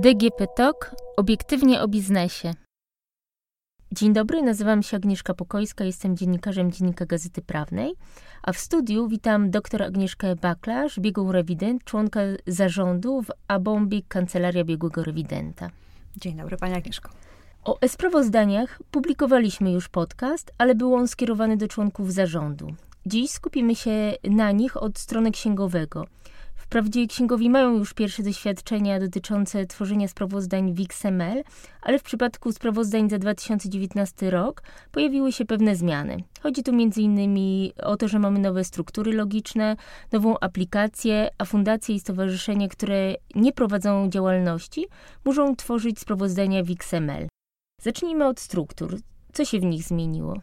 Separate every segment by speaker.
Speaker 1: DGP Talk obiektywnie o biznesie. Dzień dobry, nazywam się Agnieszka Pokojska, jestem dziennikarzem Dziennika Gazety Prawnej, a w studiu witam dr Agnieszkę Baklarz, biegłą rewident, członka zarządu w Abombik Kancelaria Biegłego Rewidenta.
Speaker 2: Dzień dobry, Pani Agnieszko.
Speaker 1: O e-sprawozdaniach publikowaliśmy już podcast, ale był on skierowany do członków zarządu. Dziś skupimy się na nich od strony księgowego – Wprawdzie księgowi mają już pierwsze doświadczenia dotyczące tworzenia sprawozdań w XML, ale w przypadku sprawozdań za 2019 rok pojawiły się pewne zmiany. Chodzi tu m.in. o to, że mamy nowe struktury logiczne, nową aplikację, a fundacje i stowarzyszenia, które nie prowadzą działalności, muszą tworzyć sprawozdania w XML. Zacznijmy od struktur. Co się w nich zmieniło?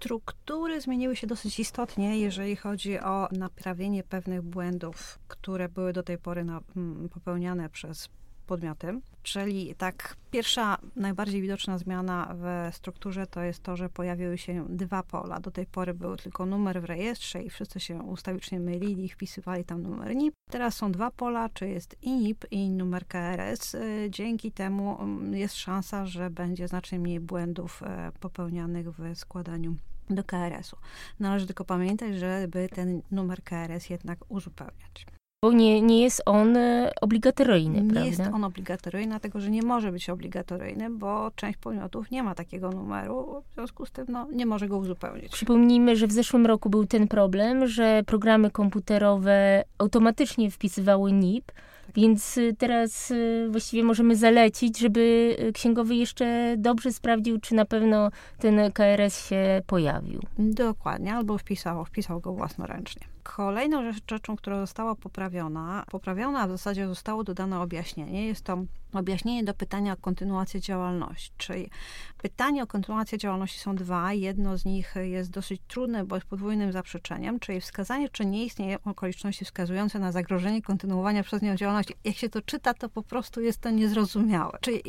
Speaker 2: Struktury zmieniły się dosyć istotnie, jeżeli chodzi o naprawienie pewnych błędów, które były do tej pory na, mm, popełniane przez podmioty. Czyli tak, pierwsza, najbardziej widoczna zmiana w strukturze to jest to, że pojawiły się dwa pola. Do tej pory był tylko numer w rejestrze i wszyscy się ustawicznie mylili i wpisywali tam numer NIP. Teraz są dwa pola, czy jest i NIP i numer KRS. Y, dzięki temu mm, jest szansa, że będzie znacznie mniej błędów e, popełnianych w składaniu do KRS-u. Należy tylko pamiętać, żeby ten numer KRS jednak uzupełniać.
Speaker 1: Bo nie, nie jest on e, obligatoryjny,
Speaker 2: nie
Speaker 1: prawda?
Speaker 2: Nie jest on obligatoryjny, dlatego że nie może być obligatoryjny, bo część podmiotów nie ma takiego numeru, w związku z tym no, nie może go uzupełnić.
Speaker 1: Przypomnijmy, że w zeszłym roku był ten problem, że programy komputerowe automatycznie wpisywały NIP, więc y, teraz y, właściwie możemy zalecić, żeby y, księgowy jeszcze dobrze sprawdził, czy na pewno ten KRS się pojawił.
Speaker 2: Dokładnie, albo wpisał, wpisał go własnoręcznie. Kolejną rzeczą, która została poprawiona, poprawiona, w zasadzie zostało dodane objaśnienie, jest to objaśnienie do pytania o kontynuację działalności. Czyli pytanie o kontynuację działalności są dwa. Jedno z nich jest dosyć trudne, bo jest podwójnym zaprzeczeniem, czyli wskazanie, czy nie istnieją okoliczności wskazujące na zagrożenie kontynuowania przez nią działalności. Jak się to czyta, to po prostu jest to niezrozumiałe. Czyli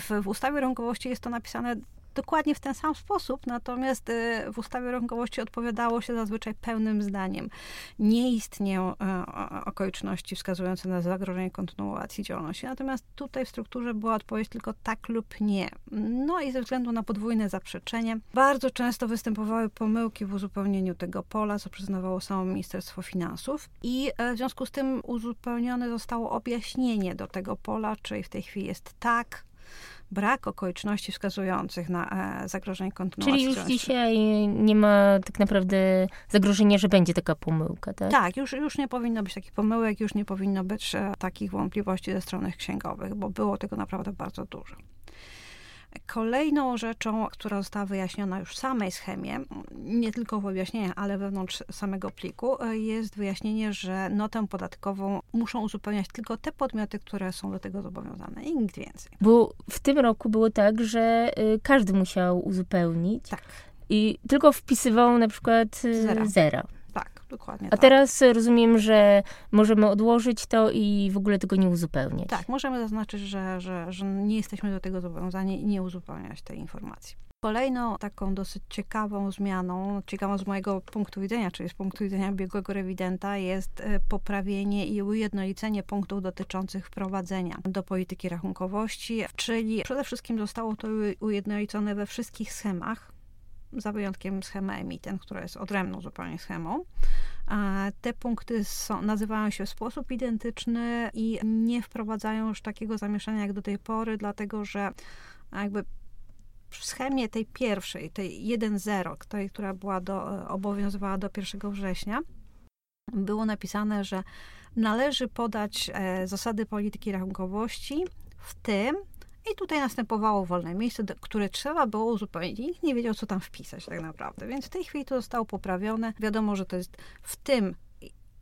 Speaker 2: w, w ustawie rąkowości jest to napisane dokładnie w ten sam sposób, natomiast y, w ustawie rąkowości odpowiadało się zazwyczaj pełnym zdaniem. Nie istnieją e, okoliczności wskazujące na zagrożenie kontynuacji działalności, natomiast tutaj w strukturze była odpowiedź tylko tak lub nie. No i ze względu na podwójne zaprzeczenie, bardzo często występowały pomyłki w uzupełnieniu tego pola, co przyznawało samo Ministerstwo Finansów i e, w związku z tym uzupełnione zostało objaśnienie do tego pola, czyli w tej chwili jest tak, brak okoliczności wskazujących na e, zagrożenie kontynuacji.
Speaker 1: Czyli już dzisiaj nie ma tak naprawdę zagrożenia, że będzie taka pomyłka, tak?
Speaker 2: Tak, już, już nie powinno być takich pomyłek, już nie powinno być e, takich wątpliwości ze strony księgowych, bo było tego naprawdę bardzo dużo. Kolejną rzeczą, która została wyjaśniona już w samej schemie, nie tylko w objaśnieniach, ale wewnątrz samego pliku, jest wyjaśnienie, że notę podatkową muszą uzupełniać tylko te podmioty, które są do tego zobowiązane i nikt więcej.
Speaker 1: Bo w tym roku było tak, że y, każdy musiał uzupełnić.
Speaker 2: Tak.
Speaker 1: I tylko wpisywał na przykład y, zera. zera.
Speaker 2: Dokładnie
Speaker 1: A
Speaker 2: tak.
Speaker 1: teraz rozumiem, że możemy odłożyć to i w ogóle tego nie uzupełniać.
Speaker 2: Tak, możemy zaznaczyć, że, że, że nie jesteśmy do tego zobowiązani i nie uzupełniać tej informacji. Kolejną taką dosyć ciekawą zmianą, ciekawą z mojego punktu widzenia, czyli z punktu widzenia biegłego rewidenta, jest e, poprawienie i ujednolicenie punktów dotyczących wprowadzenia do polityki rachunkowości, czyli przede wszystkim zostało to ujednolicone we wszystkich schemach, za wyjątkiem schemy emiten, która jest odrębną zupełnie schemą. Te punkty są, nazywają się w sposób identyczny i nie wprowadzają już takiego zamieszania jak do tej pory, dlatego że jakby w schemie tej pierwszej, tej 1.0, tej, która była do, obowiązywała do 1 września, było napisane, że należy podać e, zasady polityki rachunkowości, w tym i tutaj następowało wolne miejsce, które trzeba było uzupełnić. Nikt nie wiedział, co tam wpisać tak naprawdę. Więc w tej chwili to zostało poprawione. Wiadomo, że to jest w tym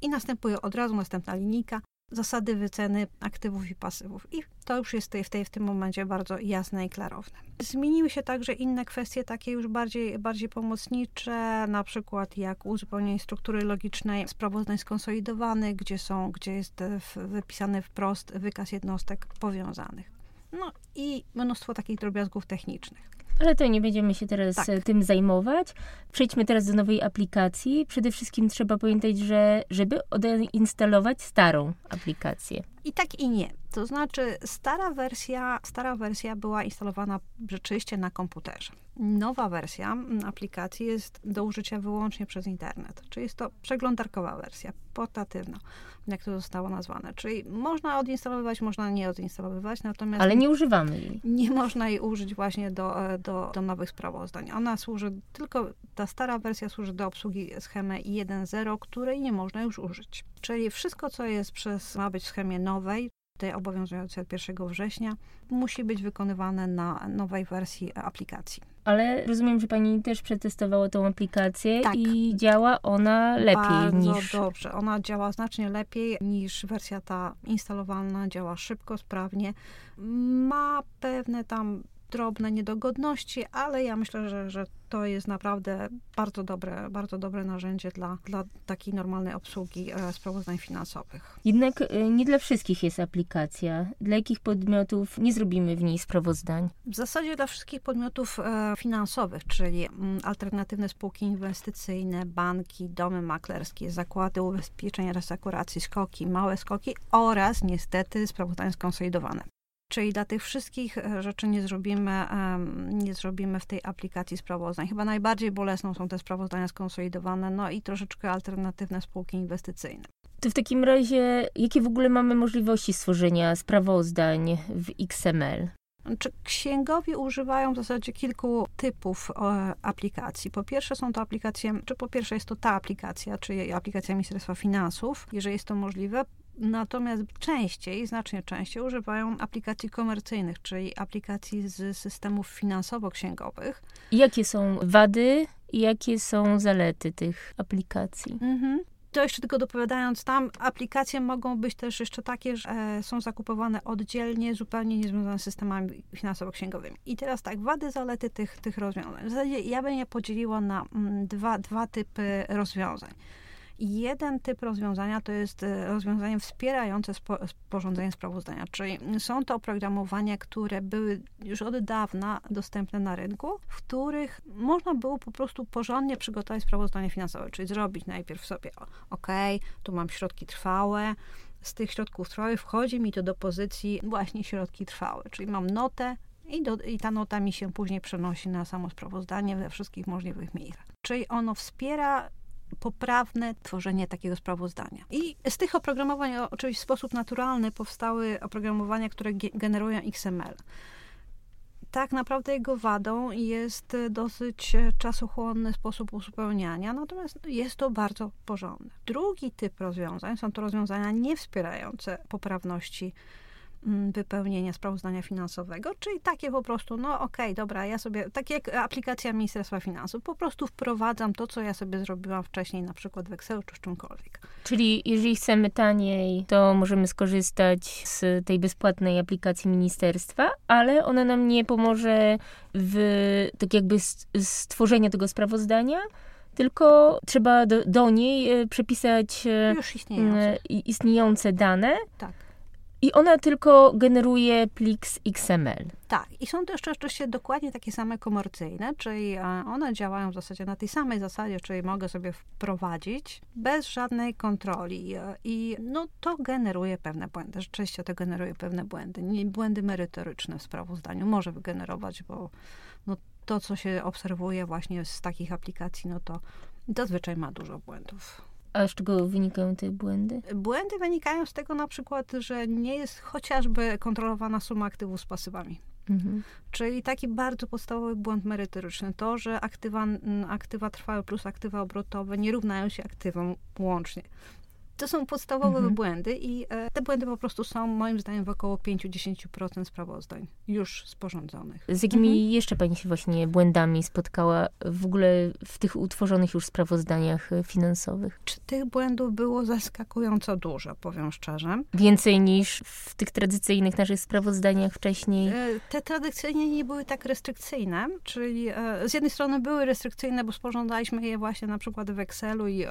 Speaker 2: i następuje od razu następna linijka zasady wyceny aktywów i pasywów. I to już jest w, tej, w tym momencie bardzo jasne i klarowne. Zmieniły się także inne kwestie, takie już bardziej, bardziej pomocnicze, na przykład jak uzupełnienie struktury logicznej sprawozdań skonsolidowanych, gdzie, są, gdzie jest wypisany wprost wykaz jednostek powiązanych. No i mnóstwo takich drobiazgów technicznych.
Speaker 1: Ale to nie będziemy się teraz tak. E, tym zajmować. Przejdźmy teraz do nowej aplikacji. Przede wszystkim trzeba pamiętać, że żeby odinstalować starą aplikację.
Speaker 2: I tak i nie. To znaczy stara wersja, stara wersja była instalowana rzeczywiście na komputerze. Nowa wersja aplikacji jest do użycia wyłącznie przez internet, czyli jest to przeglądarkowa wersja, portatywna, jak to zostało nazwane. Czyli można odinstalowywać, można nie odinstalowywać, natomiast...
Speaker 1: Ale nie używamy jej.
Speaker 2: Nie można jej użyć właśnie do, e, do, do nowych sprawozdań. Ona służy, tylko ta stara wersja służy do obsługi schemy 1.0, której nie można już użyć. Czyli wszystko, co jest przez, ma być w schemie nowej, tej obowiązującej od 1 września, musi być wykonywane na nowej wersji aplikacji.
Speaker 1: Ale rozumiem, że pani też przetestowała tą aplikację tak. i działa ona lepiej
Speaker 2: Bardzo
Speaker 1: niż...
Speaker 2: dobrze. Ona działa znacznie lepiej niż wersja ta instalowalna. Działa szybko, sprawnie. Ma pewne tam drobne niedogodności, ale ja myślę, że, że to jest naprawdę bardzo dobre, bardzo dobre narzędzie dla, dla takiej normalnej obsługi e, sprawozdań finansowych.
Speaker 1: Jednak e, nie dla wszystkich jest aplikacja. Dla jakich podmiotów nie zrobimy w niej sprawozdań?
Speaker 2: W zasadzie dla wszystkich podmiotów e, finansowych, czyli mm, alternatywne spółki inwestycyjne, banki, domy maklerskie, zakłady ubezpieczeń, resekuracji, skoki, małe skoki oraz niestety sprawozdania skonsolidowane. Czyli dla tych wszystkich e, rzeczy nie zrobimy, nie zrobimy w tej aplikacji sprawozdań. Chyba najbardziej bolesną są te sprawozdania skonsolidowane, no i troszeczkę alternatywne spółki inwestycyjne.
Speaker 1: To w takim razie, jakie w ogóle mamy możliwości stworzenia sprawozdań w XML?
Speaker 2: Czy księgowi używają w zasadzie kilku typów e, aplikacji? Po pierwsze są to aplikacje, czy po pierwsze jest to ta aplikacja, czyli aplikacja Ministerstwa Finansów, jeżeli jest to możliwe. Natomiast częściej, znacznie częściej używają aplikacji komercyjnych, czyli aplikacji z systemów finansowo-księgowych.
Speaker 1: Jakie są wady i jakie są zalety tych aplikacji? Mhm.
Speaker 2: To jeszcze tylko dopowiadając, tam aplikacje mogą być też jeszcze takie, że e, są zakupowane oddzielnie, zupełnie niezwiązane z systemami finansowo-księgowymi. I teraz tak, wady, zalety tych, tych rozwiązań. W zasadzie ja bym je podzieliła na mm, dwa, dwa typy rozwiązań. Jeden typ rozwiązania to jest e, rozwiązanie wspierające sporządzenie sprawozdania, czyli są to oprogramowania, które były już od dawna dostępne na rynku, w których można było po prostu porządnie przygotować sprawozdanie finansowe, czyli zrobić najpierw sobie, ok, tu mam środki trwałe, z tych środków trwałych wchodzi mi to do pozycji właśnie środki trwałe, czyli mam notę, i, do, I, ta nota mi się później przenosi na samo sprawozdanie we wszystkich możliwych miejscach. Czyli ono wspiera poprawne tworzenie takiego sprawozdania. I z tych oprogramowań, oczywiście w sposób naturalny, powstały oprogramowania, które generują XML. Tak naprawdę jego wadą jest dosyć czasochłonny sposób uzupełniania, natomiast jest to bardzo porządne. Drugi typ rozwiązań są to rozwiązania niewspierające poprawności wypełnienia sprawozdania finansowego, czyli takie po prostu, no okej, okay, dobra, ja sobie, tak jak aplikacja Ministerstwa Finansów, po prostu wprowadzam to, co ja sobie zrobiłam wcześniej, na przykład w Excelu czy czymkolwiek.
Speaker 1: Czyli jeżeli chcemy taniej, to możemy skorzystać z tej bezpłatnej aplikacji ministerstwa, ale ona nam nie pomoże w tak jakby stworzeniu tego sprawozdania, tylko trzeba do, do niej e, przepisać
Speaker 2: e, Już istniejące.
Speaker 1: istniejące dane.
Speaker 2: Tak
Speaker 1: i ona tylko generuje plik z XML.
Speaker 2: Tak, i są to jeszcze dokładnie takie same komercyjne, czyli e, one działają w zasadzie na tej samej zasadzie, czyli mogę sobie wprowadzić bez żadnej kontroli e, i no to generuje pewne błędy. Rzeczywiście to generuje pewne błędy. Nie błędy merytoryczne w sprawozdaniu może wygenerować, bo no, to, co się obserwuje właśnie z takich aplikacji, no to zazwyczaj ma dużo błędów.
Speaker 1: A z czego wynikają te błędy?
Speaker 2: Błędy wynikają z tego na przykład, że nie jest chociażby kontrolowana suma aktywów z pasywami. Mhm. Czyli taki bardzo podstawowy błąd merytoryczny, to, że aktywa, aktywa trwałe plus aktywa obrotowe nie równają się aktywom łącznie. To są podstawowe mhm. błędy i e, te błędy po prostu są moim zdaniem w około 5-10% sprawozdań już sporządzonych.
Speaker 1: Z jakimi mhm. jeszcze pani się właśnie błędami spotkała w ogóle w tych utworzonych już sprawozdaniach e, finansowych?
Speaker 2: Czy tych błędów było zaskakująco dużo, powiem szczerze.
Speaker 1: Więcej niż w tych tradycyjnych naszych sprawozdaniach wcześniej? E,
Speaker 2: te tradycyjnie nie były tak restrykcyjne, czyli e, z jednej strony były restrykcyjne, bo sporządzaliśmy je właśnie na przykład w Excelu i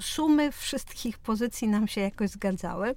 Speaker 2: sumy wszystkich pozycji nam się jakoś zgadzały.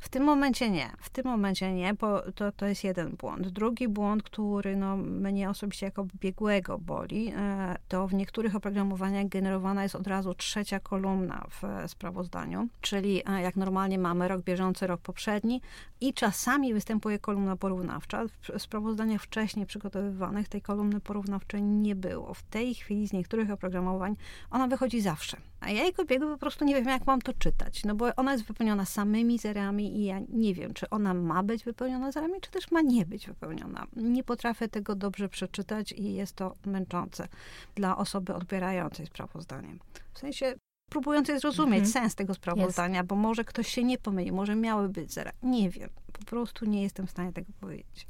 Speaker 2: W tym momencie nie. W tym momencie nie, bo to, to jest jeden błąd. Drugi błąd, który no, mnie osobiście jako biegłego boli, e, to w niektórych oprogramowaniach generowana jest od razu trzecia kolumna w sprawozdaniu, czyli e, jak normalnie mamy rok bieżący, rok poprzedni i czasami występuje kolumna porównawcza. W sprawozdaniach wcześniej przygotowywanych tej kolumny porównawczej nie było. W tej chwili z niektórych oprogramowań ona wychodzi zawsze. A ja jako biegły prostu nie wiem, jak mam to czytać, no bo ona jest wypełniona samymi zerami i ja nie wiem, czy ona ma być wypełniona zerami, czy też ma nie być wypełniona. Nie potrafię tego dobrze przeczytać i jest to męczące dla osoby odbierającej sprawozdanie. W sensie próbującej zrozumieć mhm. sens tego sprawozdania, bo może ktoś się nie pomylił, może miały być zera. Nie wiem. Prostu nie jestem w stanie tego powiedzieć.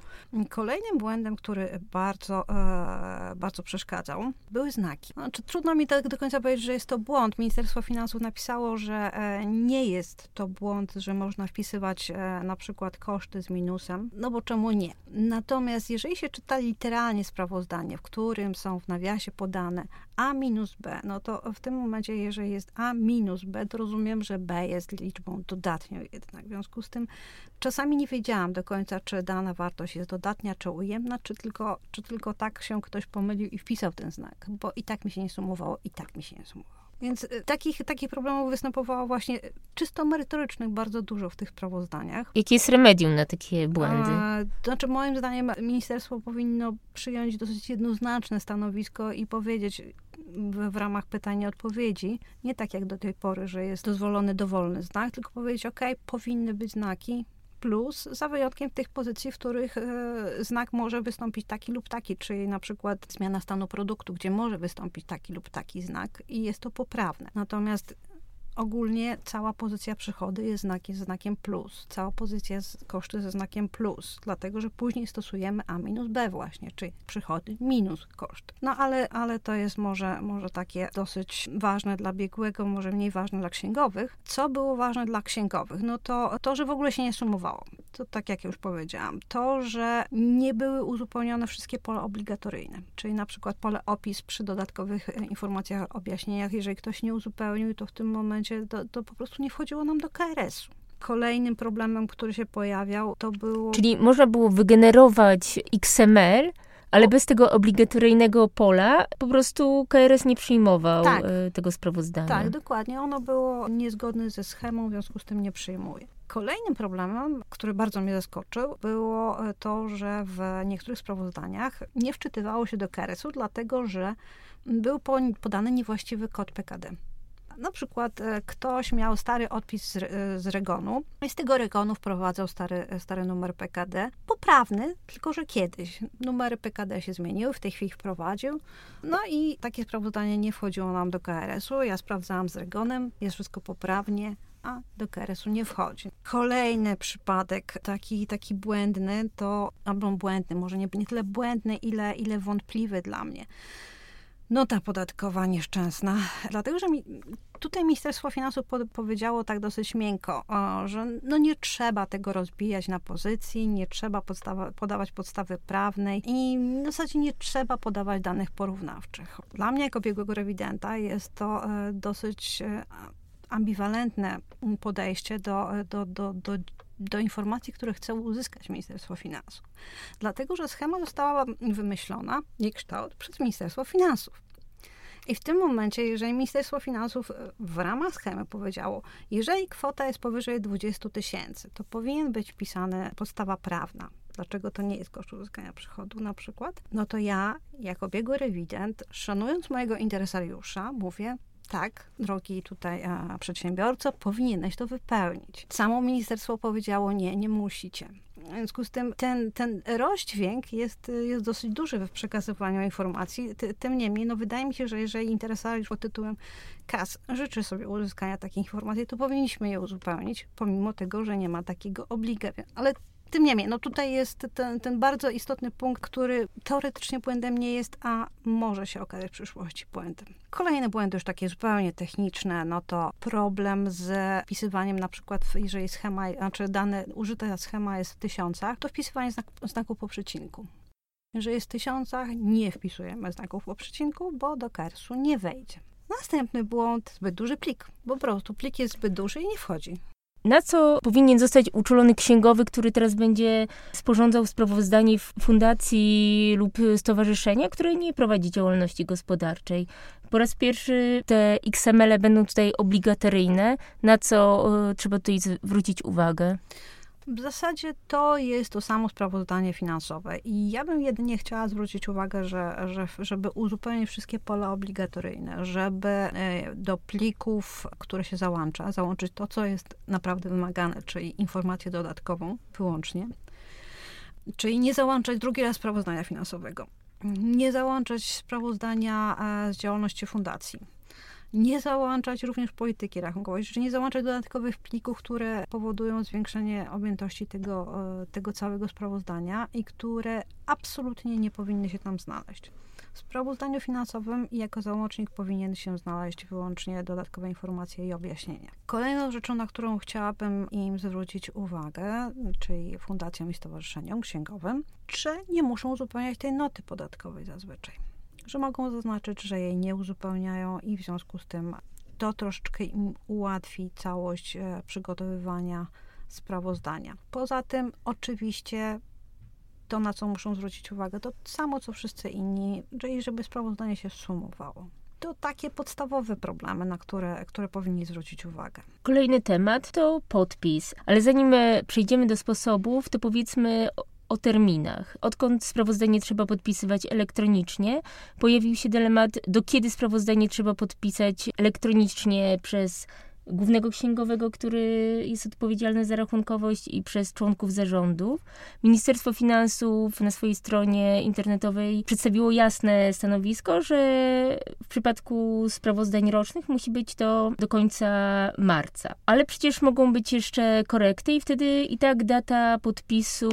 Speaker 2: Kolejnym błędem, który bardzo, e, bardzo przeszkadzał, były znaki. Znaczy, trudno mi tak do końca powiedzieć, że jest to błąd. Ministerstwo Finansów napisało, że e, nie jest to błąd, że można wpisywać e, na przykład koszty z minusem, no bo czemu nie? Natomiast jeżeli się czyta literalnie sprawozdanie, w którym są w nawiasie podane A minus B, no to w tym momencie, jeżeli jest A minus B, to rozumiem, że B jest liczbą dodatnią jednak. W związku z tym czasami nie wiedziałam do końca, czy dana wartość jest dodatnia, czy ujemna, czy tylko, czy tylko tak się ktoś pomylił i wpisał ten znak, bo i tak mi się nie sumowało, i tak mi się nie sumowało. Więc y, takich, takich problemów występowało właśnie czysto merytorycznych bardzo dużo w tych sprawozdaniach.
Speaker 1: Jakie jest remedium na takie błędy? A,
Speaker 2: to znaczy, moim zdaniem, ministerstwo powinno przyjąć dosyć jednoznaczne stanowisko i powiedzieć w, w ramach pytań i odpowiedzi, nie tak jak do tej pory, że jest dozwolony dowolny znak, tylko powiedzieć, ok, powinny być znaki, plus za wyjątkiem tych pozycji, w których e, znak może wystąpić taki lub taki, czyli na przykład zmiana stanu produktu, gdzie może wystąpić taki lub taki znak i jest to poprawne. Natomiast ogólnie cała pozycja przychody jest znakiem, znakiem plus. Cała pozycja koszty ze znakiem plus, dlatego że później stosujemy A minus B właśnie, czyli przychody minus koszty. No ale, ale to jest może, może takie dosyć ważne dla biegłego, może mniej ważne dla księgowych. Co było ważne dla księgowych? No to to, że w ogóle się nie sumowało. To tak jak już powiedziałam. To, że nie były uzupełnione wszystkie pola obligatoryjne, czyli na przykład pole opis przy dodatkowych informacjach, objaśnieniach. Jeżeli ktoś nie uzupełnił, to w tym momencie momencie to po prostu nie wchodziło nam do KRS-u. Kolejnym problemem, który się pojawiał, to było.
Speaker 1: Czyli można było wygenerować XML, ale bez tego obligatoryjnego pola po prostu KRS nie przyjmował tak. E, tego sprawozdania.
Speaker 2: Tak, dokładnie. Ono było niezgodne ze schemą, w związku z tym nie przyjmuje. Kolejnym problemem, który bardzo mnie zaskoczył, było e, to, że w niektórych sprawozdaniach nie wczytywało się do KRS-u, dlatego że był podany niewłaściwy kod PKD. Na przykład e, ktoś miał stary odpis z, z Regonu i z tego Regonu wprowadzał stary, stary numer PKD, poprawny, tylko że kiedyś. Numery PKD się zmieniły, w tej chwili wprowadził. No i takie sprawozdanie nie wchodziło nam do KRS-u. Ja sprawdzałam z Regonem, jest wszystko poprawnie, a do KRS-u nie wchodzi. Kolejny przypadek, taki, taki błędny, to, albo błędny, może nie, nie tyle błędny, ile, ile wątpliwy dla mnie. Nota podatkowa nieszczęsna, dlatego że mi, tutaj Ministerstwo Finansów po, powiedziało tak dosyć miękko, o, że no nie trzeba tego rozbijać na pozycji, nie trzeba podstawa, podawać podstawy prawnej i w zasadzie nie trzeba podawać danych porównawczych. Dla mnie jako biegłego rewidenta jest to e, dosyć e, ambiwalentne podejście do, do, do, do do informacji, które chce uzyskać Ministerstwo Finansów. Dlatego, że schema została wymyślona, jej kształt, przez Ministerstwo Finansów. I w tym momencie, jeżeli Ministerstwo Finansów e, w ramach schemy powiedziało, jeżeli kwota jest powyżej 20 tysięcy, to powinien być wpisana podstawa prawna. Dlaczego to nie jest koszt uzyskania przychodu na przykład? No to ja, jako biegły rewident, szanując mojego interesariusza, mówię, tak, drogi tutaj a, przedsiębiorco, powinieneś to wypełnić. Samo ministerstwo powiedziało, nie, nie musicie. W związku z tym ten, ten rozdźwięk jest, jest dosyć duży w przekazywaniu informacji. Tym niemniej, no wydaje mi się, że jeżeli interesariusz pod tytułem KAS życzy sobie uzyskania takiej informacji, to powinniśmy je uzupełnić, pomimo tego, że nie ma takiego obliga. Ale tym niemniej, no tutaj jest ten, ten bardzo istotny punkt, który teoretycznie błędem nie jest, a może się okazać w przyszłości błędem. Kolejne błędy już takie zupełnie techniczne, no to problem z wpisywaniem na przykład, jeżeli schema, znaczy dane, użyta schema jest w tysiącach, to wpisywanie znak, znaków po przecinku. Jeżeli jest w tysiącach, nie wpisujemy znaków po przecinku, bo do KERS-u nie wejdzie. Następny błąd, zbyt duży plik. Po prostu plik jest zbyt duży i nie wchodzi.
Speaker 1: Na co powinien zostać uczulony księgowy, który teraz będzie sporządzał sprawozdanie fundacji lub stowarzyszenia, które nie prowadzi działalności gospodarczej? Po raz pierwszy te XML-e będą tutaj obligatoryjne, na co y, trzeba tutaj zwrócić uwagę.
Speaker 2: W zasadzie to jest to samo sprawozdanie finansowe i ja bym jedynie chciała zwrócić uwagę, że, że żeby uzupełnić wszystkie pola obligatoryjne, żeby e, do plików, które się załącza, załączyć to, co jest naprawdę wymagane, czyli informację dodatkową wyłącznie, czyli nie załączać drugi raz sprawozdania finansowego, nie załączać sprawozdania e, z działalności fundacji nie załączać również polityki rachunkowej, czyli nie załączać dodatkowych plików, które powodują zwiększenie objętości tego, e, tego całego sprawozdania i które absolutnie nie powinny się tam znaleźć. W sprawozdaniu finansowym jako załącznik powinien się znaleźć wyłącznie dodatkowe informacje i objaśnienia. Kolejną rzeczą, na którą chciałabym im zwrócić uwagę, czyli fundacjom i stowarzyszeniom księgowym, że nie muszą uzupełniać tej noty podatkowej zazwyczaj że mogą zaznaczyć, że jej nie uzupełniają i w związku z tym to troszeczkę im ułatwi całość e, przygotowywania sprawozdania. Poza tym, oczywiście, to na co muszą zwrócić uwagę, to samo co wszyscy inni, czyli żeby sprawozdanie się sumowało. To takie podstawowe problemy, na które, które powinni zwrócić uwagę.
Speaker 1: Kolejny temat to podpis, ale zanim e, przejdziemy do sposobów, to powiedzmy o terminach. Odkąd sprawozdanie trzeba podpisywać elektronicznie, pojawił się dylemat, do kiedy sprawozdanie trzeba podpisać elektronicznie przez głównego księgowego, który jest odpowiedzialny za rachunkowość i przez członków zarządów. Ministerstwo Finansów na swojej stronie internetowej przedstawiło jasne stanowisko, że w przypadku sprawozdań rocznych musi być to do końca marca. Ale przecież mogą być jeszcze korekty i wtedy i tak data podpisu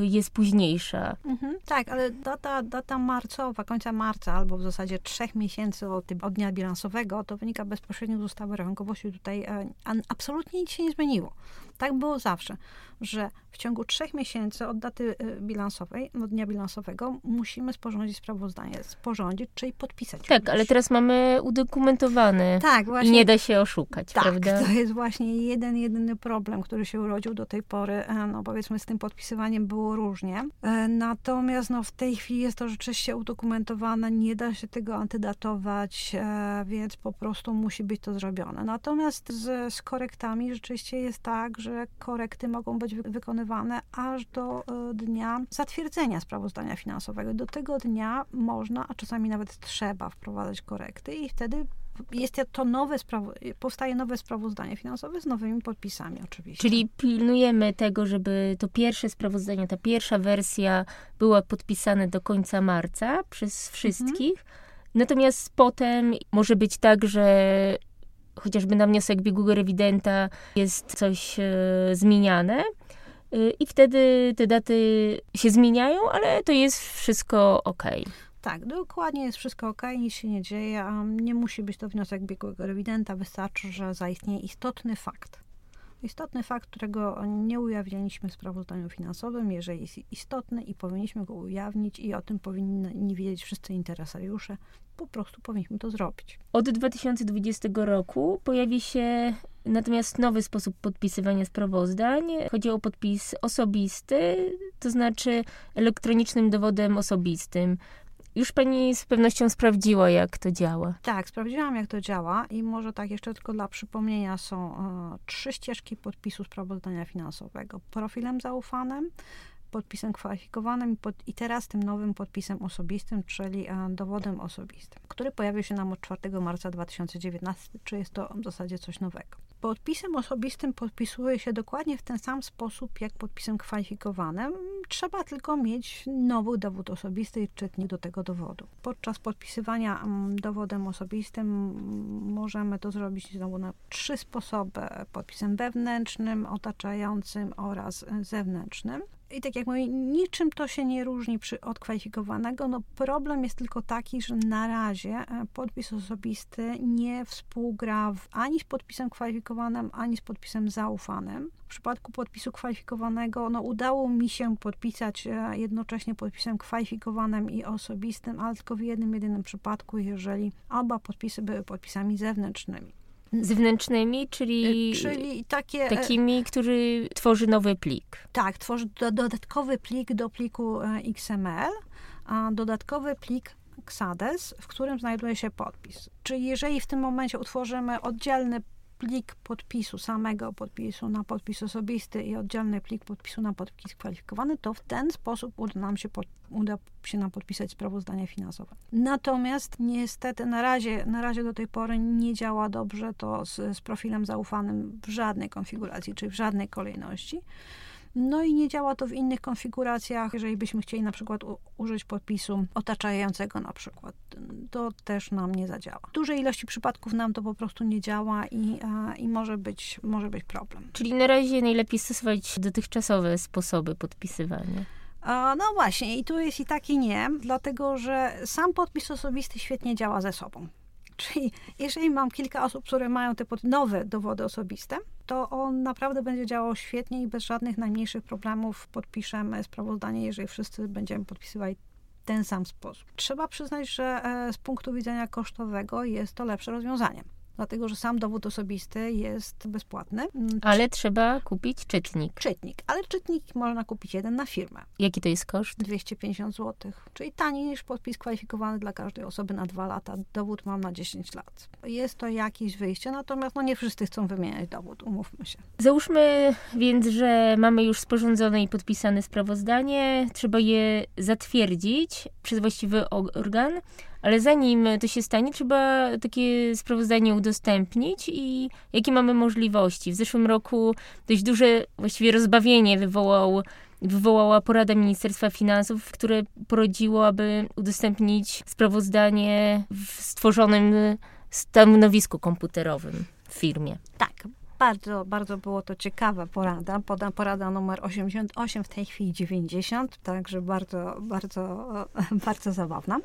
Speaker 1: jest późniejsza.
Speaker 2: Mhm, tak, ale data, data marcowa, końca marca albo w zasadzie trzech miesięcy od, od dnia bilansowego, to wynika bezpośrednio z ustawy rachunkowości tutaj e, absolutnie nic się nie zmieniło. Tak było zawsze, że w ciągu trzech miesięcy od daty y, bilansowej, od dnia bilansowego, musimy sporządzić sprawozdanie. Sporządzić, czyli podpisać.
Speaker 1: Tak, ale teraz mamy udokumentowany. Tak, właśnie. I nie da się oszukać,
Speaker 2: tak,
Speaker 1: prawda?
Speaker 2: to jest właśnie jeden, jedyny problem, który się urodził do tej pory. E, no powiedzmy, z tym podpisywaniem było różnie. E, natomiast no, w tej chwili jest to rzeczywiście udokumentowane, nie da się tego antydatować, e, więc po prostu musi być to zrobione. Natomiast z, z korektami rzeczywiście jest tak, że korekty mogą być wykonywane aż do e, dnia zatwierdzenia sprawozdania finansowego. Do tego dnia można, a czasami nawet trzeba wprowadzać korekty i wtedy jest to nowe powstaje nowe sprawozdanie finansowe z nowymi podpisami oczywiście.
Speaker 1: Czyli pilnujemy tego, żeby to pierwsze sprawozdanie, ta pierwsza wersja była podpisana do końca marca przez wszystkich. Mhm. Natomiast potem może być tak, że chociażby na wniosek biegłego rewidenta jest coś e, zmieniane. E, I wtedy te daty się zmieniają, ale to jest wszystko ok.
Speaker 2: Tak, dokładnie jest wszystko ok, nic się nie dzieje. Nie musi być to wniosek biegłego rewidenta, wystarczy, że zaistnieje istotny fakt istotny fakt, którego nie ujawniliśmy w sprawozdaniu finansowym, jeżeli jest istotny i powinniśmy go ujawnić i o tym powinni wiedzieć wszyscy interesariusze, po prostu powinniśmy to zrobić.
Speaker 1: Od 2020 roku pojawi się natomiast nowy sposób podpisywania sprawozdań. Chodzi o podpis osobisty, to znaczy elektronicznym dowodem osobistym. Już pani z pewnością sprawdziła, jak to działa.
Speaker 2: Tak, sprawdziłam, jak to działa i może tak jeszcze tylko dla przypomnienia są e, trzy ścieżki podpisu sprawozdania finansowego. Profilem zaufanym, podpisem kwalifikowanym i, pod, i teraz tym nowym podpisem osobistym, czyli e, dowodem osobistym, który pojawił się nam od 4 marca 2019, czy jest to w zasadzie coś nowego. Podpisem osobistym podpisuje się dokładnie w ten sam sposób jak podpisem kwalifikowanym. Trzeba tylko mieć nowy dowód osobisty i czytnik do tego dowodu. Podczas podpisywania mm, dowodem osobistym możemy to zrobić znowu na trzy sposoby: podpisem wewnętrznym, otaczającym oraz zewnętrznym. I tak jak mówię, niczym to się nie różni przy od kwalifikowanego. No problem jest tylko taki, że na razie e, podpis osobisty nie współgra w, ani z podpisem kwalifikowanym, ani z podpisem zaufanym. W przypadku podpisu kwalifikowanego, no udało mi się podpisać e, jednocześnie podpisem kwalifikowanym i osobistym, ale tylko w jednym, jedynym przypadku, jeżeli oba podpisy były podpisami zewnętrznymi
Speaker 1: zewnętrznymi, czyli,
Speaker 2: y, czyli takie, e,
Speaker 1: takimi, który tworzy nowy plik.
Speaker 2: Tak, tworzy do, dodatkowy plik do pliku e, XML, a dodatkowy plik XADES, w którym znajduje się podpis. Czyli jeżeli w tym momencie utworzymy oddzielny plik podpisu, samego podpisu na podpis osobisty i oddzielny plik podpisu na podpis kwalifikowany, to w ten sposób uda nam się, pod, uda się nam podpisać sprawozdanie finansowe. Natomiast niestety na razie, na razie do tej pory nie działa dobrze to z, z profilem zaufanym w żadnej konfiguracji, czy w żadnej kolejności. No i nie działa to w innych konfiguracjach. Jeżeli byśmy chcieli na przykład użyć podpisu otaczającego na przykład, to też nam nie zadziała. W dużej ilości przypadków nam to po prostu nie działa i, i może, być, może być problem.
Speaker 1: Czyli na razie najlepiej stosować dotychczasowe sposoby podpisywania.
Speaker 2: No właśnie, i tu jest i tak i nie, dlatego że sam podpis osobisty świetnie działa ze sobą. Czyli jeżeli mam kilka osób, które mają te nowe dowody osobiste, to on naprawdę będzie działał świetnie i bez żadnych najmniejszych problemów podpiszemy sprawozdanie, jeżeli wszyscy będziemy podpisywali ten sam sposób. Trzeba przyznać, że e, z punktu widzenia kosztowego jest to lepsze rozwiązanie dlatego że sam dowód osobisty jest bezpłatny.
Speaker 1: Mm, ale trzeba kupić czytnik.
Speaker 2: Czytnik, ale czytnik można kupić jeden na firmę.
Speaker 1: Jaki to jest koszt?
Speaker 2: 250 zł, czyli taniej niż podpis kwalifikowany dla każdej osoby na dwa lata. Dowód mam na 10 lat. Jest to jakieś wyjście, natomiast no nie wszyscy chcą wymieniać dowód, umówmy się.
Speaker 1: Załóżmy więc, że mamy już sporządzone i podpisane sprawozdanie, trzeba je zatwierdzić przez właściwy organ ale zanim to się stanie, trzeba takie sprawozdanie udostępnić i jakie mamy możliwości. W zeszłym roku dość duże właściwie rozbawienie wywołał wywołała porada Ministerstwa Finansów, które porodziło, aby udostępnić sprawozdanie w stworzonym stanowisku komputerowym w firmie.
Speaker 2: Tak, bardzo, bardzo było to ciekawa porada. Porada numer 88, w tej chwili 90, także bardzo, bardzo, bardzo zabawna.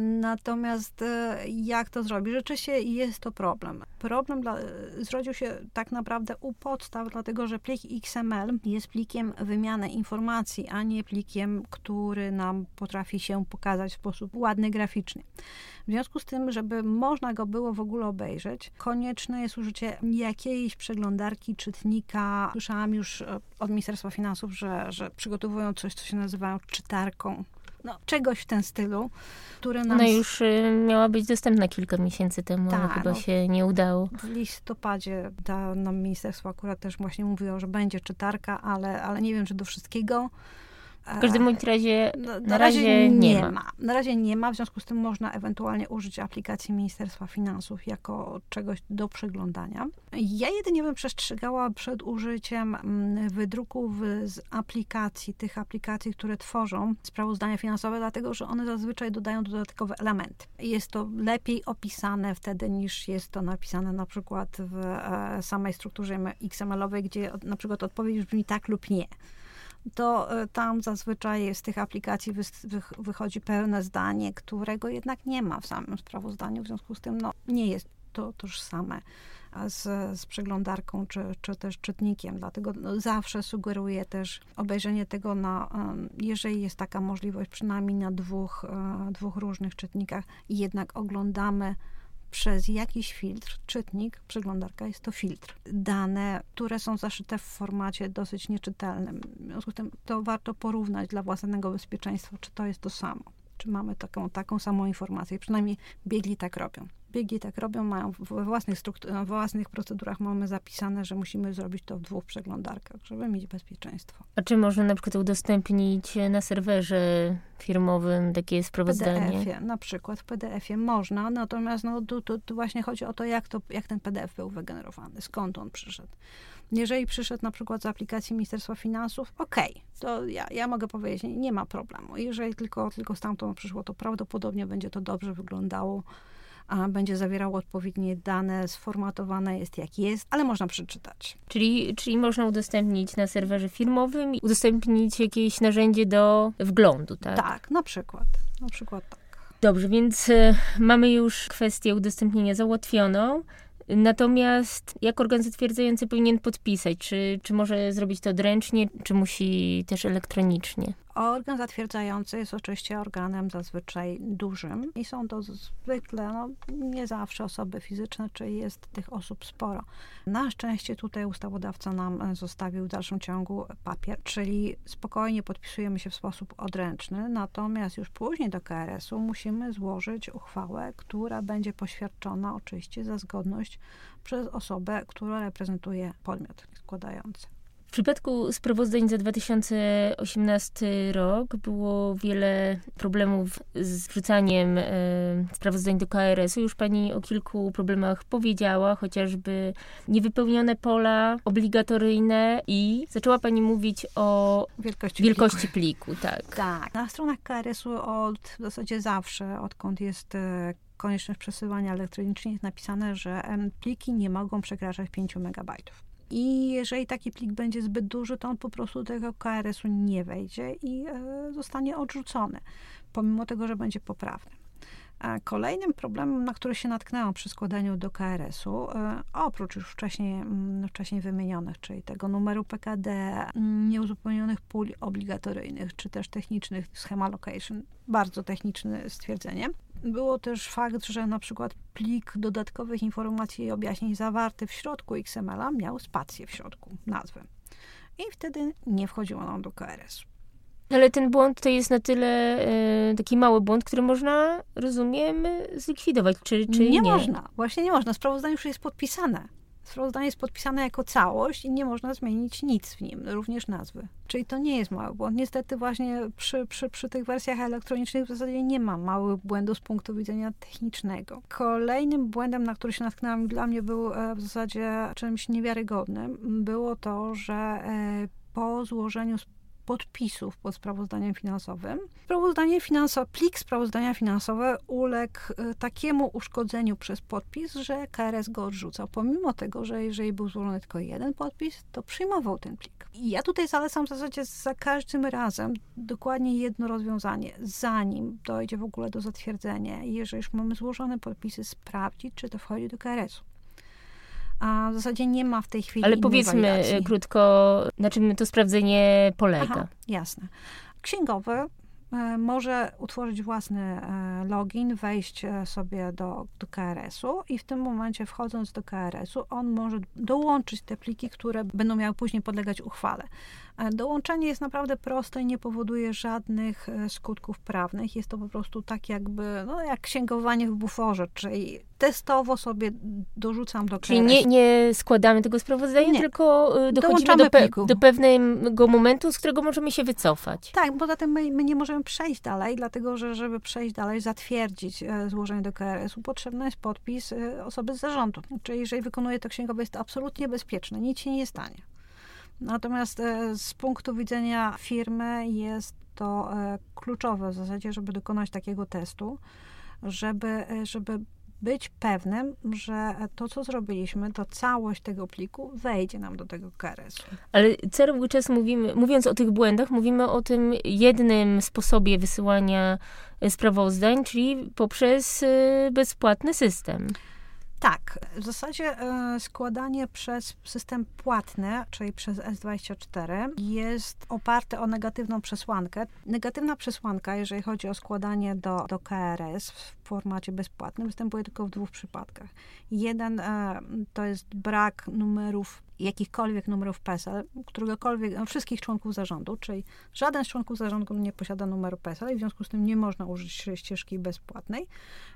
Speaker 2: Natomiast e, jak to zrobić? Rzeczywiście jest to problem. Problem dla, zrodził się tak naprawdę u podstaw, dlatego że plik XML jest plikiem wymiany informacji, a nie plikiem, który nam potrafi się pokazać w sposób ładny graficznie. W związku z tym, żeby można go było w ogóle obejrzeć, konieczne jest użycie jakiejś przeglądarki, czytnika. Słyszałam już e, od Ministerstwa Finansów, że, że przygotowują coś, co się nazywa czytarką no, czegoś w tym stylu,
Speaker 1: które nam... Ona już y, miała być dostępna kilka miesięcy temu, Ta, ale chyba no, się nie udało.
Speaker 2: W listopadzie ta, nam ministerstwo akurat też właśnie mówiło, że będzie czytarka, ale, ale nie wiem, czy do wszystkiego.
Speaker 1: W każdym bądź razie no, na, na razie, razie, nie, nie ma. ma.
Speaker 2: Na razie nie ma, w związku z tym można ewentualnie użyć aplikacji Ministerstwa Finansów jako czegoś do przeglądania. Ja jedynie bym przestrzegała przed użyciem mm, wydruków z aplikacji, tych aplikacji, które tworzą sprawozdania finansowe, dlatego że one zazwyczaj dodają dodatkowe elementy. Jest to lepiej opisane wtedy niż jest to napisane na przykład w e, samej strukturze XML-owej, gdzie na przykład odpowiedź brzmi tak lub nie to e, tam zazwyczaj z tych aplikacji wy, wy, wychodzi pełne zdanie, którego jednak nie ma w samym sprawozdaniu, w związku z tym no, nie jest to tożsame z, z przeglądarką czy, czy też czytnikiem. Dlatego no, zawsze sugeruję też obejrzenie tego na, jeżeli jest taka możliwość, przynajmniej na dwóch, e, dwóch różnych czytnikach i jednak oglądamy przez jakiś filtr, czytnik, przeglądarka jest to filtr. Dane, które są zaszyte w formacie dosyć nieczytelnym. W związku z tym to warto porównać dla własnego bezpieczeństwa, czy to jest to samo. Czy mamy taką, taką samą informację. Przynajmniej biegli tak robią biegi tak robią, mają we własnych, struktur- własnych procedurach mamy zapisane, że musimy zrobić to w dwóch przeglądarkach, żeby mieć bezpieczeństwo.
Speaker 1: A czy można na przykład udostępnić na serwerze firmowym takie sprawozdanie?
Speaker 2: W PDF-ie, na przykład w PDF-ie można, natomiast no, tu, tu, tu właśnie chodzi o to jak, to, jak ten PDF był wygenerowany, skąd on przyszedł. Jeżeli przyszedł na przykład z aplikacji Ministerstwa Finansów, okej, okay, to ja, ja mogę powiedzieć, nie, nie ma problemu. Jeżeli tylko, tylko stamtąd przyszło, to prawdopodobnie będzie to dobrze wyglądało a będzie zawierało odpowiednie dane, sformatowane jest jak jest, ale można przeczytać.
Speaker 1: Czyli, czyli można udostępnić na serwerze firmowym i udostępnić jakieś narzędzie do wglądu, tak?
Speaker 2: Tak, na przykład. Na przykład tak.
Speaker 1: Dobrze, więc y, mamy już kwestię udostępnienia załatwioną. Natomiast jak organ zatwierdzający powinien podpisać? Czy, czy może zrobić to odręcznie, czy musi też elektronicznie?
Speaker 2: Organ zatwierdzający jest oczywiście organem zazwyczaj dużym i są to zwykle, no, nie zawsze osoby fizyczne, czyli jest tych osób sporo. Na szczęście tutaj ustawodawca nam zostawił w dalszym ciągu papier, czyli spokojnie podpisujemy się w sposób odręczny, natomiast już później do KRS-u musimy złożyć uchwałę, która będzie poświadczona oczywiście za zgodność przez osobę, która reprezentuje podmiot składający.
Speaker 1: W przypadku sprawozdań za 2018 rok było wiele problemów z wrzucaniem e, sprawozdań do KRS-u. Już pani o kilku problemach powiedziała, chociażby niewypełnione pola obligatoryjne i zaczęła pani mówić o
Speaker 2: wielkości,
Speaker 1: wielkości pliku. pliku. tak.
Speaker 2: Tak. Na stronach KRS-u od w zasadzie zawsze, odkąd jest e, konieczność przesyłania elektronicznie jest napisane, że pliki nie mogą przekraczać 5 megabajtów. I jeżeli taki plik będzie zbyt duży, to on po prostu do tego KRS-u nie wejdzie i e, zostanie odrzucony, pomimo tego, że będzie poprawny. Kolejnym problemem, na który się natknęłam przy składaniu do KRS-u, e, oprócz już wcześniej, mm, wcześniej wymienionych, czyli tego numeru PKD, mm, nieuzupełnionych pól obligatoryjnych, czy też technicznych schema location, bardzo techniczne stwierdzenie, było też fakt, że na przykład plik dodatkowych informacji i objaśnień zawarty w środku XML-a miał spację w środku, nazwę. I wtedy nie wchodziło on do KRS.
Speaker 1: Ale ten błąd to jest na tyle e, taki mały błąd, który można, rozumiem, zlikwidować, czy, czy nie?
Speaker 2: Nie można, właśnie nie można. Sprawozdanie już jest podpisane. Sprawozdanie jest podpisane jako całość i nie można zmienić nic w nim, również nazwy. Czyli to nie jest mały błąd. Niestety właśnie przy, przy, przy tych wersjach elektronicznych w zasadzie nie ma małych błędów z punktu widzenia technicznego. Kolejnym błędem, na który się natknęłam, dla mnie był e, w zasadzie czymś niewiarygodnym, było to, że e, po złożeniu podpisów pod sprawozdaniem finansowym. Sprawozdanie finansowe, plik sprawozdania finansowe uległ e, takiemu uszkodzeniu przez podpis, że KRS go odrzucał, pomimo tego, że jeżeli był złożony tylko jeden podpis, to przyjmował ten plik. I ja tutaj zalecam w zasadzie za każdym razem dokładnie jedno rozwiązanie, zanim dojdzie w ogóle do zatwierdzenia. Jeżeli już mamy złożone podpisy, sprawdzić, czy to wchodzi do KRS-u a w zasadzie nie ma w tej chwili
Speaker 1: Ale powiedzmy
Speaker 2: walidacji.
Speaker 1: krótko, na czym to sprawdzenie polega. Aha,
Speaker 2: jasne. Księgowy e, może utworzyć własny e, login, wejść e, sobie do, do KRS-u i w tym momencie wchodząc do KRS-u, on może dołączyć te pliki, które będą miały później podlegać uchwale. Dołączenie jest naprawdę proste i nie powoduje żadnych skutków prawnych. Jest to po prostu tak jakby, no jak księgowanie w buforze, czyli testowo sobie dorzucam do KRS.
Speaker 1: Czyli nie, nie składamy tego sprawozdania, nie. tylko y, dochodzimy do, pe do, pewnego momentu, z którego możemy się wycofać.
Speaker 2: Tak, poza tym my, my, nie możemy przejść dalej, dlatego że żeby przejść dalej, zatwierdzić e, złożenie do KRS-u, potrzebny jest podpis e, osoby z zarządu. Czyli jeżeli wykonuje to księgowe, jest to absolutnie bezpieczne, nic się nie stanie. Natomiast e, z punktu widzenia firmy jest to kluczowe w zasadzie, żeby dokonać takiego testu, żeby, żeby być pewnym, że to, co zrobiliśmy, to całość tego pliku wejdzie nam do tego KRS-u.
Speaker 1: Ale cały czas mówimy, mówiąc o tych błędach, mówimy o tym jednym sposobie wysyłania sprawozdań, czyli poprzez bezpłatny system.
Speaker 2: Tak, w zasadzie e, składanie przez system płatny, czyli przez S24, jest oparte o negatywną przesłankę. Negatywna przesłanka, jeżeli chodzi o składanie do, do KRS w formacie bezpłatnym, występuje tylko w dwóch przypadkach. Jeden e, to jest brak numerów jakichkolwiek numerów PESEL, któregokolwiek, no, wszystkich członków zarządu, czyli żaden z członków zarządu nie posiada numeru PESEL i w związku z tym nie można użyć ścieżki bezpłatnej.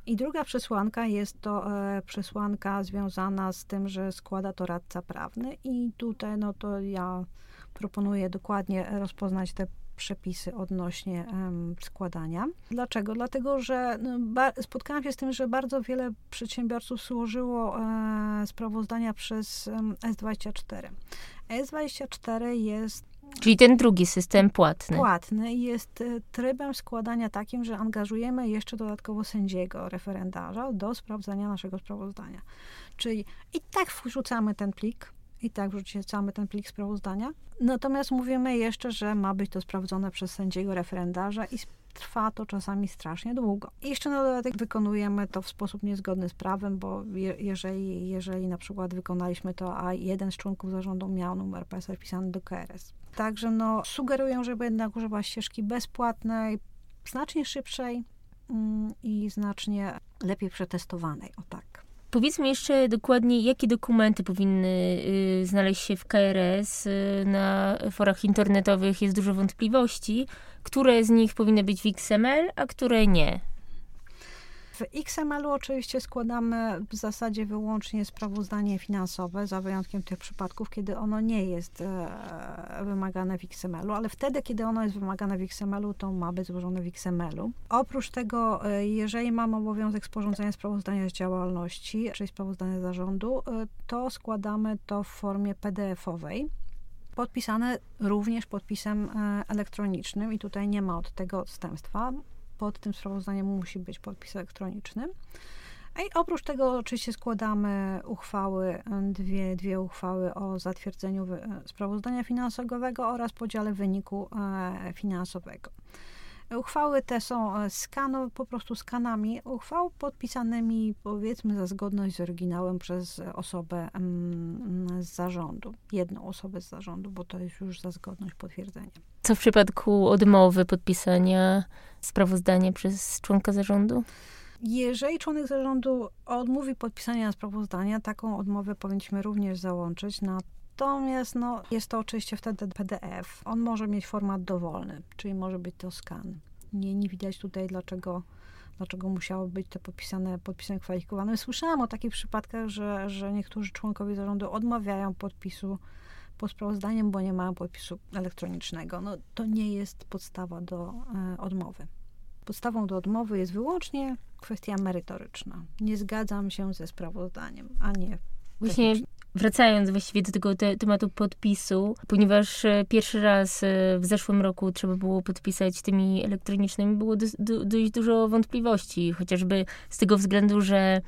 Speaker 2: I druga przesłanka jest to e, przesłanka związana z tym, że składa to radca prawny i tutaj no to ja proponuję dokładnie rozpoznać te przepisy odnośnie um, składania. Dlaczego? Dlatego, że no, spotkałam się z tym, że bardzo wiele przedsiębiorców złożyło e, sprawozdania przez um, S24. S24 jest
Speaker 1: Czyli ten drugi system płatny.
Speaker 2: Płatny jest e, trybem składania takim, że angażujemy jeszcze dodatkowo sędziego, referendarza do sprawdzania naszego sprawozdania. Czyli i tak wrzucamy ten plik, i tak wrzucamy ten plik sprawozdania. Natomiast mówimy jeszcze, że ma być to sprawdzone przez sędziego referendarza i trwa to czasami strasznie długo. I jeszcze na dodatek wykonujemy to w sposób niezgodny z prawem, bo je, jeżeli, jeżeli na przykład wykonaliśmy to, a jeden z członków zarządu miał numer PESEL wpisany do KRS. Także no, sugeruję, żeby jednak używać ścieżki bezpłatnej, znacznie szybszej mm, i znacznie lepiej przetestowanej. O tak.
Speaker 1: Powiedzmy jeszcze dokładnie, jakie dokumenty powinny y, znaleźć się w KRS. Y, na forach internetowych jest dużo wątpliwości, które z nich powinny być w XML, a które nie.
Speaker 2: W XML-u oczywiście składamy w zasadzie wyłącznie sprawozdanie finansowe, za wyjątkiem tych przypadków, kiedy ono nie jest e, wymagane w XML-u, ale wtedy, kiedy ono jest wymagane w XML-u, to ma być złożone w XML-u. Oprócz tego, e, jeżeli mamy obowiązek sporządzenia sprawozdania z działalności, czyli sprawozdania zarządu, e, to składamy to w formie PDF-owej podpisane również podpisem elektronicznym i tutaj nie ma od tego odstępstwa pod tym sprawozdaniem musi być podpis elektroniczny. I oprócz tego oczywiście składamy uchwały, dwie, dwie uchwały o zatwierdzeniu sprawozdania finansowego oraz podziale wyniku e, finansowego. Uchwały te są e, skano, po prostu skanami uchwał podpisanymi powiedzmy za zgodność z oryginałem przez osobę z zarządu, jedną osobę z zarządu, bo to jest już za zgodność potwierdzenia.
Speaker 1: Co w przypadku odmowy podpisania sprawozdania przez członka zarządu?
Speaker 2: Jeżeli członek zarządu odmówi podpisania sprawozdania, taką odmowę powinniśmy również załączyć. Natomiast no, jest to oczywiście wtedy PDF. On może mieć format dowolny, czyli może być to skan. Nie, nie widać tutaj, dlaczego, dlaczego musiało być to podpisane podpisem kwalifikowanym. Słyszałam o takich przypadkach, że, że niektórzy członkowie zarządu odmawiają podpisu pod sprawozdaniem, bo nie mają podpisu elektronicznego. No, to nie jest podstawa do e, odmowy. Podstawą do odmowy jest wyłącznie kwestia merytoryczna. Nie zgadzam się ze sprawozdaniem, a nie.
Speaker 1: Właśnie wracając właściwie do tego te, tematu podpisu, ponieważ e, pierwszy raz e, w zeszłym roku trzeba było podpisać tymi elektronicznymi, było do, do, dość dużo wątpliwości, chociażby z tego względu, że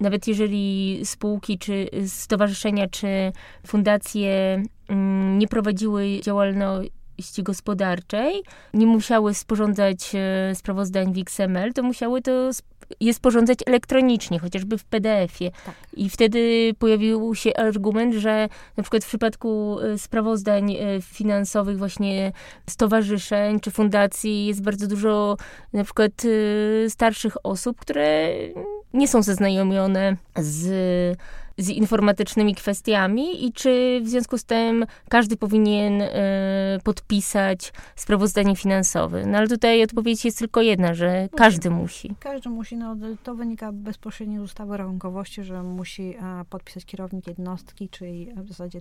Speaker 1: nawet jeżeli spółki, czy stowarzyszenia, czy fundacje mm, nie prowadziły działalności gospodarczej, nie musiały sporządzać e, sprawozdań w XML, to musiały to je sporządzać elektronicznie, chociażby w PDF-ie. Tak. I wtedy pojawił się argument, że na przykład w przypadku e, sprawozdań e, finansowych właśnie stowarzyszeń czy fundacji jest bardzo dużo na przykład starszych osób, które nie są zaznajomione z, z informatycznymi kwestiami i czy w związku z tym każdy powinien y, podpisać sprawozdanie finansowe. No ale tutaj odpowiedź jest tylko jedna, że każdy musi.
Speaker 2: Każdy musi. No, to wynika bezpośrednio z ustawy o rachunkowości, że musi podpisać kierownik jednostki, czyli w zasadzie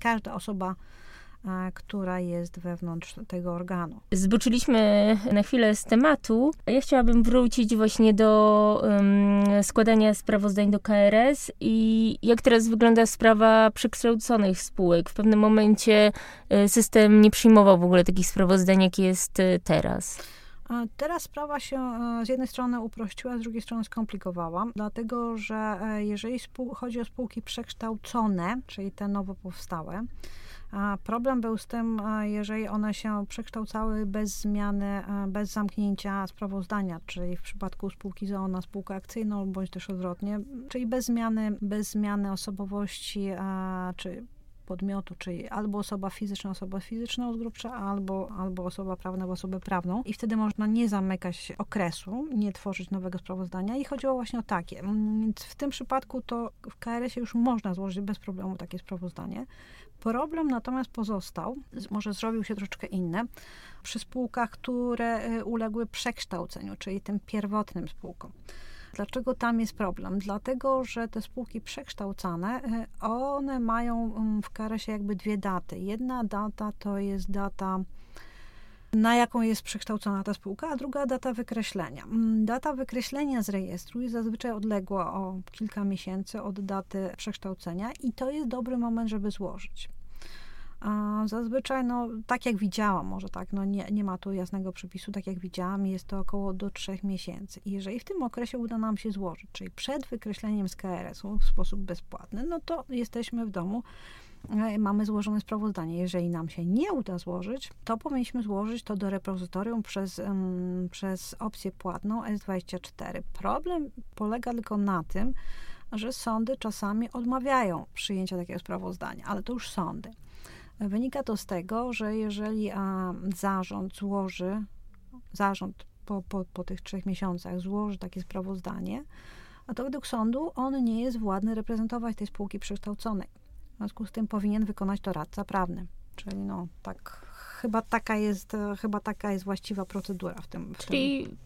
Speaker 2: każda osoba która jest wewnątrz tego organu.
Speaker 1: Zboczyliśmy na chwilę z tematu. Ja chciałabym wrócić właśnie do um, składania sprawozdań do KRS i jak teraz wygląda sprawa przekształconych spółek. W pewnym momencie e, system nie przyjmował w ogóle takich sprawozdań, jak jest e, teraz.
Speaker 2: Teraz sprawa się e, z jednej strony uprościła, z drugiej strony skomplikowała, dlatego że jeżeli chodzi o spółki przekształcone, czyli te nowo powstałe, Problem był z tym, jeżeli one się przekształcały bez zmiany, bez zamknięcia sprawozdania, czyli w przypadku spółki ZOO na spółkę akcyjną, bądź też odwrotnie, czyli bez zmiany, bez zmiany osobowości, czy podmiotu, czyli albo osoba fizyczna, osoba fizyczna odgrubcza, albo, albo osoba prawna, osobę prawną. I wtedy można nie zamykać okresu, nie tworzyć nowego sprawozdania. I chodziło właśnie o takie. Więc w tym przypadku to w KRS-ie już można złożyć bez problemu takie sprawozdanie. Problem natomiast pozostał, może zrobił się troszeczkę inny, przy spółkach, które y, uległy przekształceniu, czyli tym pierwotnym spółkom. Dlaczego tam jest problem? Dlatego, że te spółki przekształcane, y, one mają mm, w karesie jakby dwie daty. Jedna data to jest data na jaką jest przekształcona ta spółka, a druga data wykreślenia. Mm, data wykreślenia z rejestru jest zazwyczaj odległa o kilka miesięcy od daty przekształcenia i to jest dobry moment, żeby złożyć. A zazwyczaj, no, tak jak widziałam, może tak, no nie, nie ma tu jasnego przepisu, tak jak widziałam, jest to około do trzech miesięcy. I jeżeli w tym okresie uda nam się złożyć, czyli przed wykreśleniem z KRS-u w sposób bezpłatny, no to jesteśmy w domu, mamy złożone sprawozdanie. Jeżeli nam się nie uda złożyć, to powinniśmy złożyć to do repozytorium przez, um, przez opcję płatną S24. Problem polega tylko na tym, że sądy czasami odmawiają przyjęcia takiego sprawozdania, ale to już sądy. Wynika to z tego, że jeżeli a, zarząd złoży, zarząd po, po, po tych trzech miesiącach złoży takie sprawozdanie, a to według sądu on nie jest władny reprezentować tej spółki przekształconej. W związku z tym powinien wykonać to radca prawny. Czyli no tak, chyba taka jest, chyba taka jest właściwa procedura w tym. W
Speaker 1: Czyli tym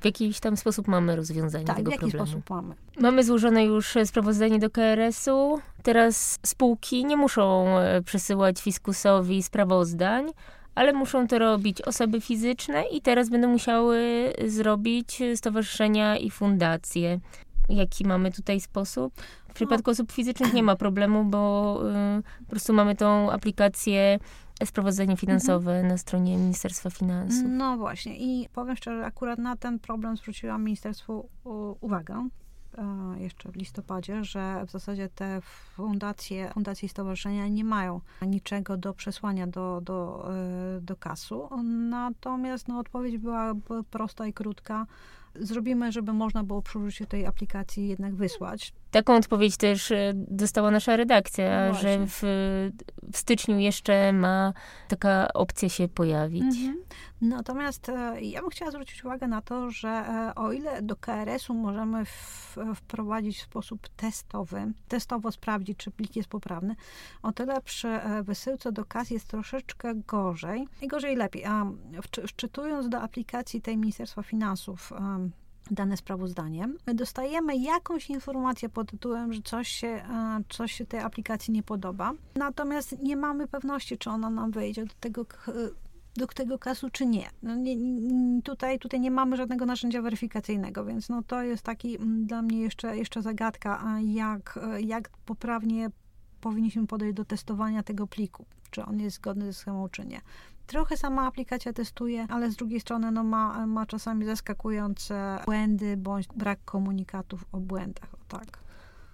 Speaker 1: w jakiś tam sposób mamy rozwiązanie
Speaker 2: tak,
Speaker 1: tego
Speaker 2: w jaki
Speaker 1: problemu.
Speaker 2: sposób mamy.
Speaker 1: Mamy złożone już sprawozdanie do KRS-u. Teraz spółki nie muszą e, przesyłać fiskusowi sprawozdań, ale muszą to robić osoby fizyczne i teraz będą musiały zrobić stowarzyszenia i fundacje. Jaki mamy tutaj sposób? W przypadku no. osób fizycznych nie ma problemu, bo y, po prostu mamy tą aplikację sprawozdanie finansowe mhm. na stronie Ministerstwa Finansów.
Speaker 2: No właśnie i powiem szczerze, akurat na ten problem zwróciłam Ministerstwu uwagę e, jeszcze w listopadzie, że w zasadzie te fundacje, fundacje i stowarzyszenia nie mają niczego do przesłania do, do, e, do kasu. Natomiast no, odpowiedź była prosta i krótka zrobimy, żeby można było przy użyciu tej aplikacji jednak wysłać.
Speaker 1: Taką odpowiedź też e, dostała nasza redakcja, no że w, w, styczniu jeszcze ma taka opcja się pojawić. Mhm.
Speaker 2: Natomiast e, ja bym chciała zwrócić uwagę na to, że e, o ile do KRS-u możemy wprowadzić w sposób testowy, testowo sprawdzić, czy plik jest poprawny, o tyle przy wysyłce do kas jest troszeczkę gorzej. I gorzej lepiej. A wczytując do aplikacji tej Ministerstwa Finansów, dane sprawozdanie, my dostajemy jakąś informację pod tytułem, że coś się, e, coś się tej aplikacji nie podoba, natomiast nie mamy pewności, czy ona nam wejdzie do tego do tego kasu, czy nie. No nie, tutaj, tutaj nie mamy żadnego narzędzia weryfikacyjnego, więc no to jest taki mm, dla mnie jeszcze, jeszcze zagadka, jak, jak poprawnie powinniśmy podejść do testowania tego pliku, czy on jest zgodny ze schemą, czy nie. Trochę sama aplikacja testuje, ale z drugiej strony no, ma, ma czasami zaskakujące błędy bądź brak komunikatów o błędach. O tak.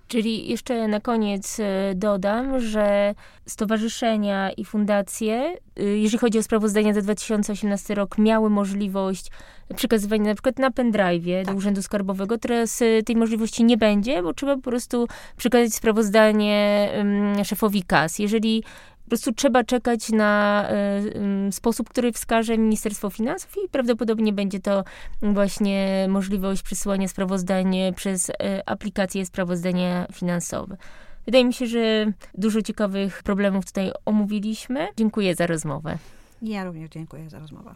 Speaker 1: Czyli jeszcze na koniec e, dodam, że stowarzyszenia i fundacje, e, jeżeli chodzi o sprawozdania za 2018 rok, miały możliwość przekazywania na przykład na pendrive tak. do Urzędu Skarbowego. Teraz e, tej możliwości nie będzie, bo trzeba po prostu przekazać sprawozdanie szefowi KAS. Jeżeli prostu trzeba czekać na y, sposób, który wskaże Ministerstwo Finansów i prawdopodobnie będzie to właśnie możliwość przesyłania sprawozdań przez y, aplikację sprawozdania finansowe. Wydaje mi się, że dużo ciekawych problemów tutaj omówiliśmy. Dziękuję za rozmowę.
Speaker 2: Ja również dziękuję za rozmowę.